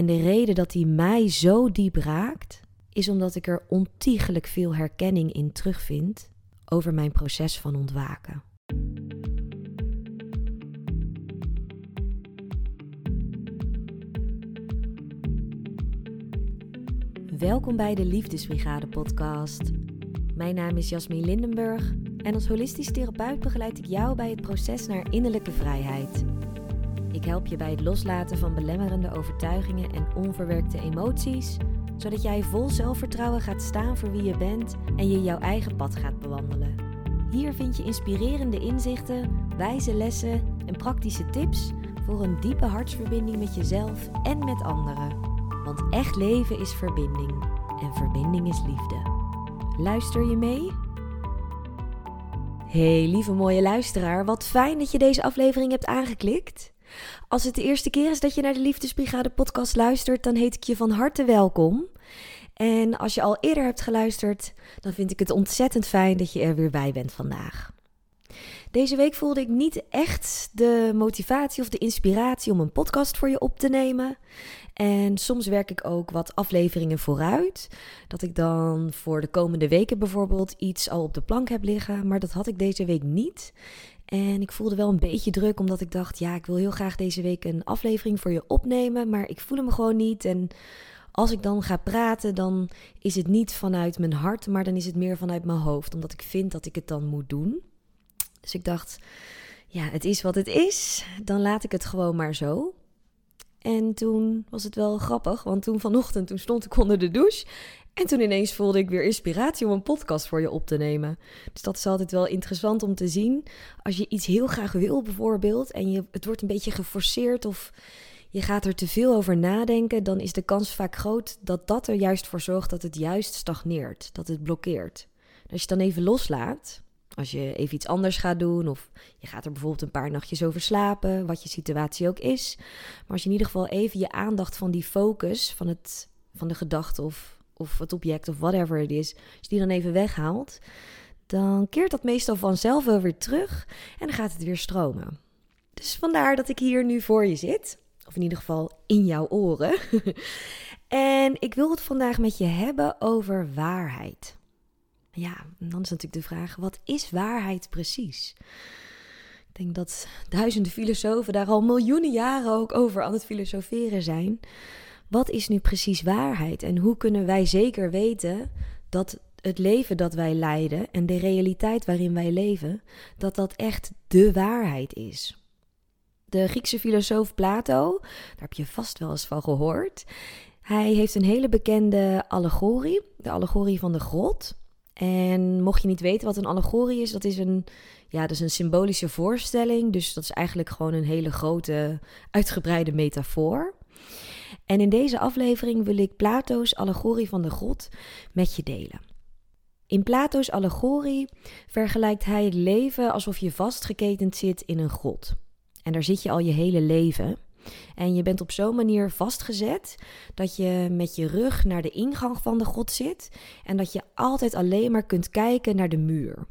En de reden dat die mij zo diep raakt, is omdat ik er ontiegelijk veel herkenning in terugvind over mijn proces van ontwaken. Welkom bij de Liefdesbrigade podcast. Mijn naam is Jasmine Lindenburg en als holistisch therapeut begeleid ik jou bij het proces naar innerlijke vrijheid. Ik help je bij het loslaten van belemmerende overtuigingen en onverwerkte emoties, zodat jij vol zelfvertrouwen gaat staan voor wie je bent en je jouw eigen pad gaat bewandelen. Hier vind je inspirerende inzichten, wijze lessen en praktische tips voor een diepe hartsverbinding met jezelf en met anderen. Want echt leven is verbinding en verbinding is liefde. Luister je mee? Hey lieve mooie luisteraar, wat fijn dat je deze aflevering hebt aangeklikt. Als het de eerste keer is dat je naar de Liefdesbrigade podcast luistert, dan heet ik je van harte welkom. En als je al eerder hebt geluisterd, dan vind ik het ontzettend fijn dat je er weer bij bent vandaag. Deze week voelde ik niet echt de motivatie of de inspiratie om een podcast voor je op te nemen. En soms werk ik ook wat afleveringen vooruit. Dat ik dan voor de komende weken bijvoorbeeld iets al op de plank heb liggen. Maar dat had ik deze week niet. En ik voelde wel een beetje druk, omdat ik dacht: ja, ik wil heel graag deze week een aflevering voor je opnemen. Maar ik voel hem gewoon niet. En als ik dan ga praten, dan is het niet vanuit mijn hart, maar dan is het meer vanuit mijn hoofd. Omdat ik vind dat ik het dan moet doen. Dus ik dacht: ja, het is wat het is. Dan laat ik het gewoon maar zo. En toen was het wel grappig, want toen vanochtend toen stond ik onder de douche. En toen ineens voelde ik weer inspiratie om een podcast voor je op te nemen. Dus dat is altijd wel interessant om te zien. Als je iets heel graag wil bijvoorbeeld en je, het wordt een beetje geforceerd of je gaat er te veel over nadenken, dan is de kans vaak groot dat dat er juist voor zorgt dat het juist stagneert, dat het blokkeert. als je het dan even loslaat, als je even iets anders gaat doen of je gaat er bijvoorbeeld een paar nachtjes over slapen, wat je situatie ook is. Maar als je in ieder geval even je aandacht van die focus, van, het, van de gedachte of, of het object of whatever het is, als je die dan even weghaalt, dan keert dat meestal vanzelf wel weer terug en dan gaat het weer stromen. Dus vandaar dat ik hier nu voor je zit, of in ieder geval in jouw oren. en ik wil het vandaag met je hebben over waarheid. Ja, dan is natuurlijk de vraag: wat is waarheid precies? Ik denk dat duizenden filosofen daar al miljoenen jaren ook over aan het filosoferen zijn. Wat is nu precies waarheid en hoe kunnen wij zeker weten dat het leven dat wij leiden en de realiteit waarin wij leven, dat dat echt de waarheid is? De Griekse filosoof Plato, daar heb je vast wel eens van gehoord. Hij heeft een hele bekende allegorie, de allegorie van de grot. En mocht je niet weten wat een allegorie is, dat is een, ja, dat is een symbolische voorstelling. Dus dat is eigenlijk gewoon een hele grote, uitgebreide metafoor. En in deze aflevering wil ik Plato's allegorie van de god met je delen. In Plato's allegorie vergelijkt hij het leven alsof je vastgeketend zit in een god. En daar zit je al je hele leven. En je bent op zo'n manier vastgezet dat je met je rug naar de ingang van de God zit en dat je altijd alleen maar kunt kijken naar de muur.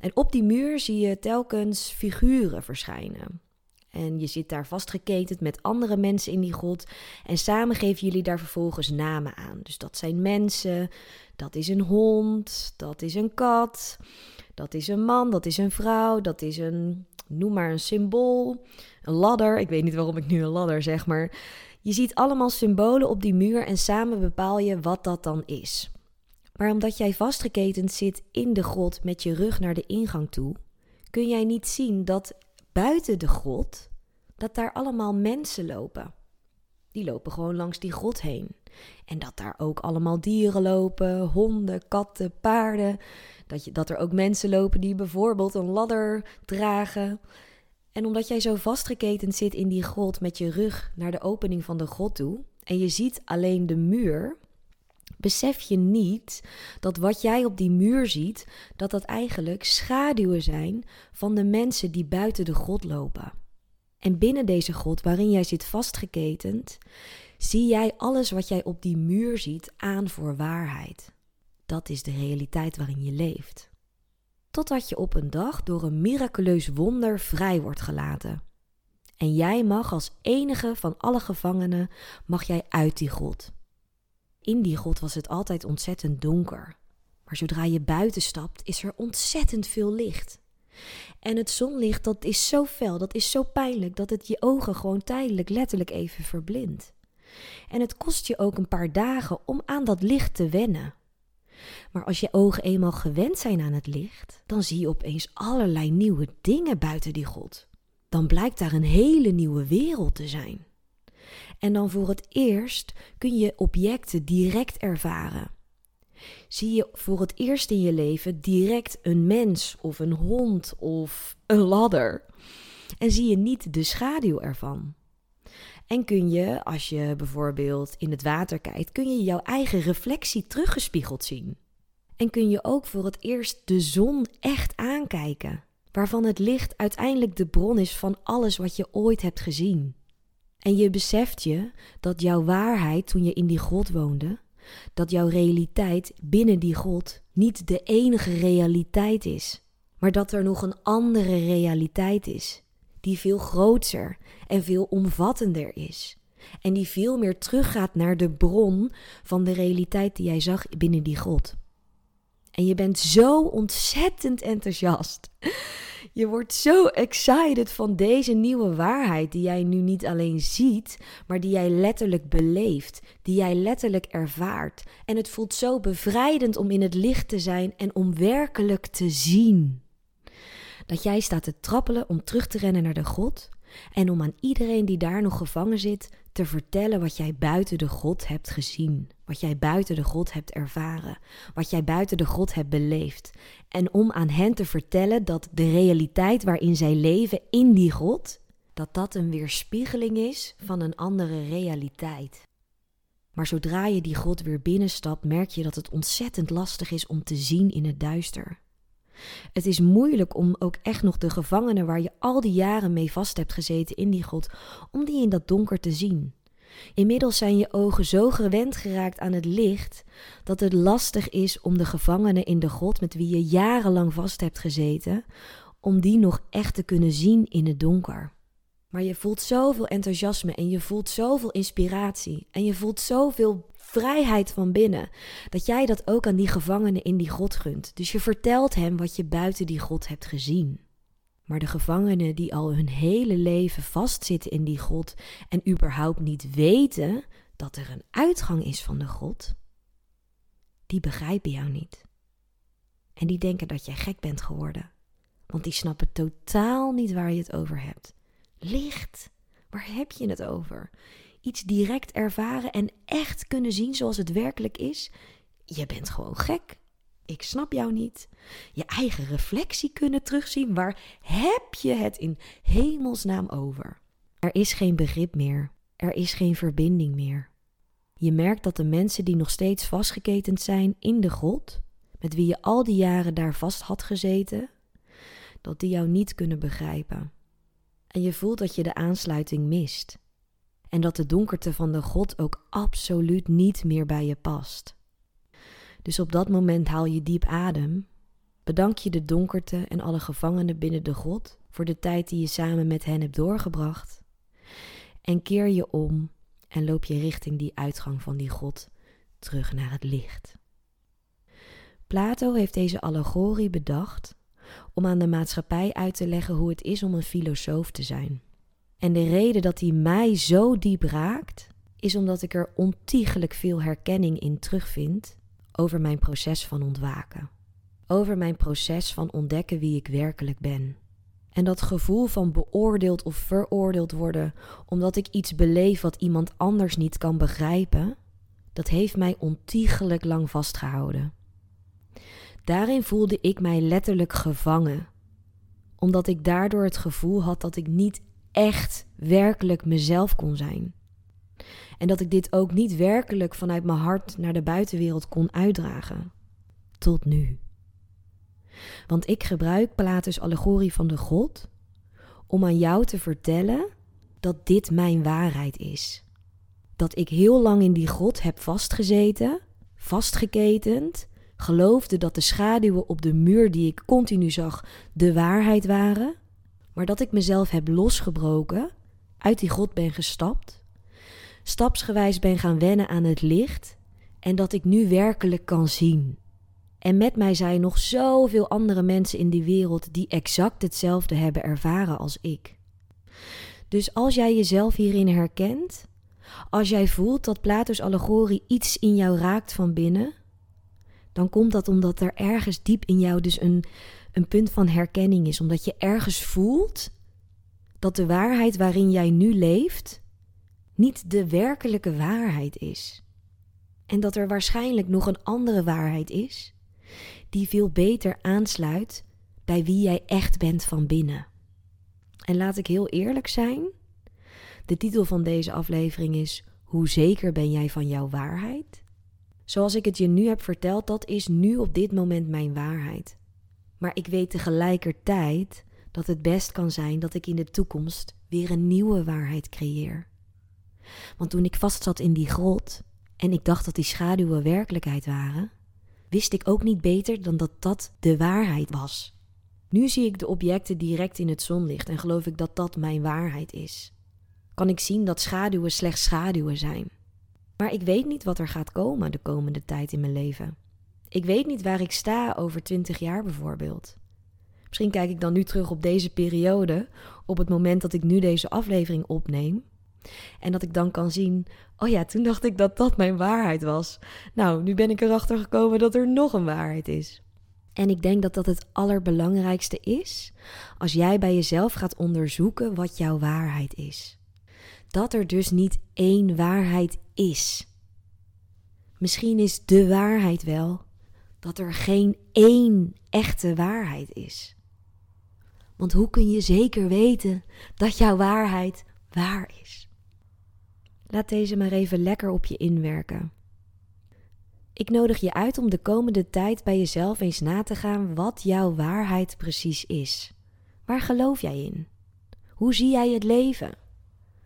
En op die muur zie je telkens figuren verschijnen. En je zit daar vastgeketend met andere mensen in die God. En samen geven jullie daar vervolgens namen aan. Dus dat zijn mensen, dat is een hond, dat is een kat, dat is een man, dat is een vrouw, dat is een noem maar een symbool, een ladder. Ik weet niet waarom ik nu een ladder zeg, maar je ziet allemaal symbolen op die muur en samen bepaal je wat dat dan is. Maar omdat jij vastgeketend zit in de grot met je rug naar de ingang toe, kun jij niet zien dat buiten de grot, dat daar allemaal mensen lopen. Die lopen gewoon langs die grot heen. En dat daar ook allemaal dieren lopen, honden, katten, paarden. Dat, je, dat er ook mensen lopen die bijvoorbeeld een ladder dragen. En omdat jij zo vastgeketend zit in die grot met je rug naar de opening van de grot toe en je ziet alleen de muur, besef je niet dat wat jij op die muur ziet, dat dat eigenlijk schaduwen zijn van de mensen die buiten de grot lopen. En binnen deze grot waarin jij zit vastgeketend, zie jij alles wat jij op die muur ziet aan voor waarheid. Dat is de realiteit waarin je leeft. Totdat je op een dag door een miraculeus wonder vrij wordt gelaten. En jij mag als enige van alle gevangenen, mag jij uit die grot. In die grot was het altijd ontzettend donker. Maar zodra je buiten stapt, is er ontzettend veel licht. En het zonlicht, dat is zo fel, dat is zo pijnlijk, dat het je ogen gewoon tijdelijk letterlijk even verblindt. En het kost je ook een paar dagen om aan dat licht te wennen. Maar als je ogen eenmaal gewend zijn aan het licht, dan zie je opeens allerlei nieuwe dingen buiten die God. Dan blijkt daar een hele nieuwe wereld te zijn. En dan voor het eerst kun je objecten direct ervaren. Zie je voor het eerst in je leven direct een mens of een hond of een ladder. En zie je niet de schaduw ervan. En kun je, als je bijvoorbeeld in het water kijkt, kun je jouw eigen reflectie teruggespiegeld zien. En kun je ook voor het eerst de zon echt aankijken, waarvan het licht uiteindelijk de bron is van alles wat je ooit hebt gezien. En je beseft je dat jouw waarheid toen je in die grot woonde, dat jouw realiteit binnen die grot niet de enige realiteit is, maar dat er nog een andere realiteit is, die veel groter en veel omvattender is. En die veel meer teruggaat naar de bron van de realiteit die jij zag binnen die grot. En je bent zo ontzettend enthousiast. Je wordt zo excited van deze nieuwe waarheid die jij nu niet alleen ziet, maar die jij letterlijk beleeft, die jij letterlijk ervaart. En het voelt zo bevrijdend om in het licht te zijn en om werkelijk te zien. Dat jij staat te trappelen om terug te rennen naar de God en om aan iedereen die daar nog gevangen zit te vertellen wat jij buiten de God hebt gezien, wat jij buiten de God hebt ervaren, wat jij buiten de God hebt beleefd. En om aan hen te vertellen dat de realiteit waarin zij leven in die God, dat dat een weerspiegeling is van een andere realiteit. Maar zodra je die God weer binnenstapt, merk je dat het ontzettend lastig is om te zien in het duister. Het is moeilijk om ook echt nog de gevangenen waar je al die jaren mee vast hebt gezeten in die God, om die in dat donker te zien. Inmiddels zijn je ogen zo gewend geraakt aan het licht dat het lastig is om de gevangenen in de God met wie je jarenlang vast hebt gezeten, om die nog echt te kunnen zien in het donker. Maar je voelt zoveel enthousiasme en je voelt zoveel inspiratie en je voelt zoveel vrijheid van binnen. Dat jij dat ook aan die gevangenen in die God gunt. Dus je vertelt hem wat je buiten die God hebt gezien. Maar de gevangenen die al hun hele leven vastzitten in die God en überhaupt niet weten dat er een uitgang is van de God, die begrijpen jou niet. En die denken dat jij gek bent geworden. Want die snappen totaal niet waar je het over hebt. Licht, waar heb je het over? iets direct ervaren en echt kunnen zien zoals het werkelijk is, je bent gewoon gek. Ik snap jou niet. Je eigen reflectie kunnen terugzien. Waar heb je het in hemelsnaam over? Er is geen begrip meer. Er is geen verbinding meer. Je merkt dat de mensen die nog steeds vastgeketend zijn in de God, met wie je al die jaren daar vast had gezeten, dat die jou niet kunnen begrijpen. En je voelt dat je de aansluiting mist en dat de donkerte van de God ook absoluut niet meer bij je past. Dus op dat moment haal je diep adem, bedank je de donkerte en alle gevangenen binnen de God voor de tijd die je samen met hen hebt doorgebracht, en keer je om en loop je richting die uitgang van die God terug naar het licht. Plato heeft deze allegorie bedacht om aan de maatschappij uit te leggen hoe het is om een filosoof te zijn. En de reden dat hij mij zo diep raakt, is omdat ik er ontiegelijk veel herkenning in terugvind over mijn proces van ontwaken. Over mijn proces van ontdekken wie ik werkelijk ben. En dat gevoel van beoordeeld of veroordeeld worden omdat ik iets beleef wat iemand anders niet kan begrijpen, dat heeft mij ontiegelijk lang vastgehouden. Daarin voelde ik mij letterlijk gevangen, omdat ik daardoor het gevoel had dat ik niet echt werkelijk mezelf kon zijn. En dat ik dit ook niet werkelijk vanuit mijn hart naar de buitenwereld kon uitdragen. Tot nu. Want ik gebruik Platus allegorie van de God om aan jou te vertellen dat dit mijn waarheid is. Dat ik heel lang in die God heb vastgezeten, vastgeketend, geloofde dat de schaduwen op de muur die ik continu zag de waarheid waren maar dat ik mezelf heb losgebroken uit die grot ben gestapt, stapsgewijs ben gaan wennen aan het licht en dat ik nu werkelijk kan zien. En met mij zijn nog zoveel andere mensen in die wereld die exact hetzelfde hebben ervaren als ik. Dus als jij jezelf hierin herkent, als jij voelt dat Plato's allegorie iets in jou raakt van binnen, dan komt dat omdat er ergens diep in jou dus een, een punt van herkenning is. Omdat je ergens voelt dat de waarheid waarin jij nu leeft niet de werkelijke waarheid is. En dat er waarschijnlijk nog een andere waarheid is, die veel beter aansluit bij wie jij echt bent van binnen. En laat ik heel eerlijk zijn, de titel van deze aflevering is Hoe zeker ben jij van jouw waarheid? Zoals ik het je nu heb verteld, dat is nu op dit moment mijn waarheid. Maar ik weet tegelijkertijd dat het best kan zijn dat ik in de toekomst weer een nieuwe waarheid creëer. Want toen ik vastzat in die grot en ik dacht dat die schaduwen werkelijkheid waren, wist ik ook niet beter dan dat dat de waarheid was. Nu zie ik de objecten direct in het zonlicht en geloof ik dat dat mijn waarheid is. Kan ik zien dat schaduwen slechts schaduwen zijn. Maar ik weet niet wat er gaat komen de komende tijd in mijn leven. Ik weet niet waar ik sta over twintig jaar bijvoorbeeld. Misschien kijk ik dan nu terug op deze periode, op het moment dat ik nu deze aflevering opneem. En dat ik dan kan zien, oh ja, toen dacht ik dat dat mijn waarheid was. Nou, nu ben ik erachter gekomen dat er nog een waarheid is. En ik denk dat dat het allerbelangrijkste is als jij bij jezelf gaat onderzoeken wat jouw waarheid is. Dat er dus niet één waarheid is. Misschien is de waarheid wel dat er geen één echte waarheid is. Want hoe kun je zeker weten dat jouw waarheid waar is? Laat deze maar even lekker op je inwerken. Ik nodig je uit om de komende tijd bij jezelf eens na te gaan wat jouw waarheid precies is. Waar geloof jij in? Hoe zie jij het leven?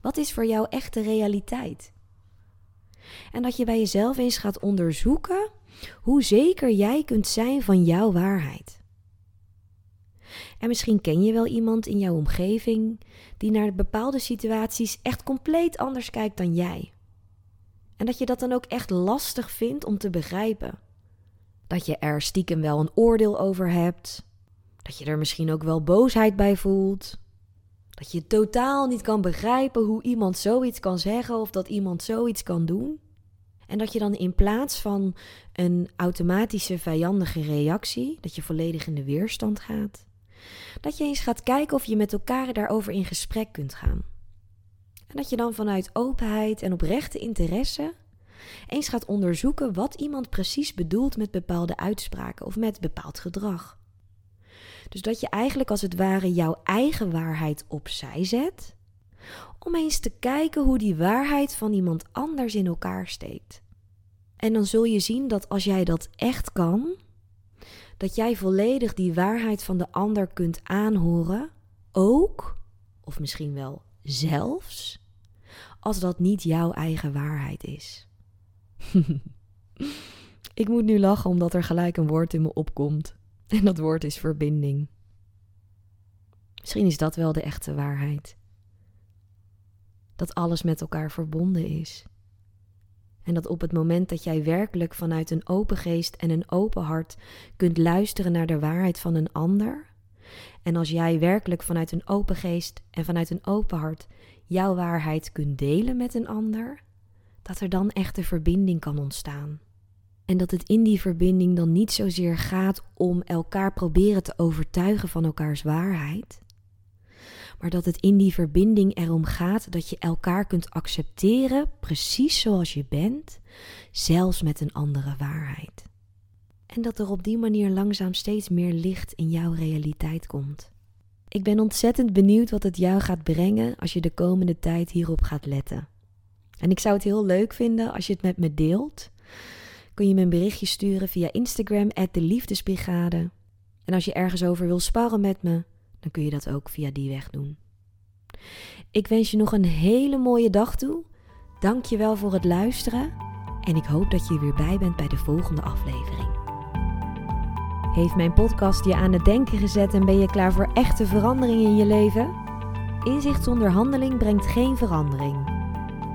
Wat is voor jou echte realiteit? En dat je bij jezelf eens gaat onderzoeken hoe zeker jij kunt zijn van jouw waarheid. En misschien ken je wel iemand in jouw omgeving die naar bepaalde situaties echt compleet anders kijkt dan jij. En dat je dat dan ook echt lastig vindt om te begrijpen. Dat je er stiekem wel een oordeel over hebt. Dat je er misschien ook wel boosheid bij voelt. Dat je totaal niet kan begrijpen hoe iemand zoiets kan zeggen of dat iemand zoiets kan doen. En dat je dan in plaats van een automatische vijandige reactie, dat je volledig in de weerstand gaat, dat je eens gaat kijken of je met elkaar daarover in gesprek kunt gaan. En dat je dan vanuit openheid en oprechte interesse eens gaat onderzoeken wat iemand precies bedoelt met bepaalde uitspraken of met bepaald gedrag. Dus dat je eigenlijk als het ware jouw eigen waarheid opzij zet, om eens te kijken hoe die waarheid van iemand anders in elkaar steekt. En dan zul je zien dat als jij dat echt kan, dat jij volledig die waarheid van de ander kunt aanhoren, ook, of misschien wel zelfs, als dat niet jouw eigen waarheid is. Ik moet nu lachen omdat er gelijk een woord in me opkomt. En dat woord is verbinding. Misschien is dat wel de echte waarheid. Dat alles met elkaar verbonden is. En dat op het moment dat jij werkelijk vanuit een open geest en een open hart kunt luisteren naar de waarheid van een ander, en als jij werkelijk vanuit een open geest en vanuit een open hart jouw waarheid kunt delen met een ander, dat er dan echt een verbinding kan ontstaan. En dat het in die verbinding dan niet zozeer gaat om elkaar proberen te overtuigen van elkaars waarheid, maar dat het in die verbinding erom gaat dat je elkaar kunt accepteren precies zoals je bent, zelfs met een andere waarheid. En dat er op die manier langzaam steeds meer licht in jouw realiteit komt. Ik ben ontzettend benieuwd wat het jou gaat brengen als je de komende tijd hierop gaat letten. En ik zou het heel leuk vinden als je het met me deelt. Kun je me een berichtje sturen via Instagram, de Liefdesbrigade. En als je ergens over wil sparren met me, dan kun je dat ook via die weg doen. Ik wens je nog een hele mooie dag toe. Dank je wel voor het luisteren. En ik hoop dat je er weer bij bent bij de volgende aflevering. Heeft mijn podcast je aan het denken gezet en ben je klaar voor echte verandering in je leven? Inzicht zonder handeling brengt geen verandering.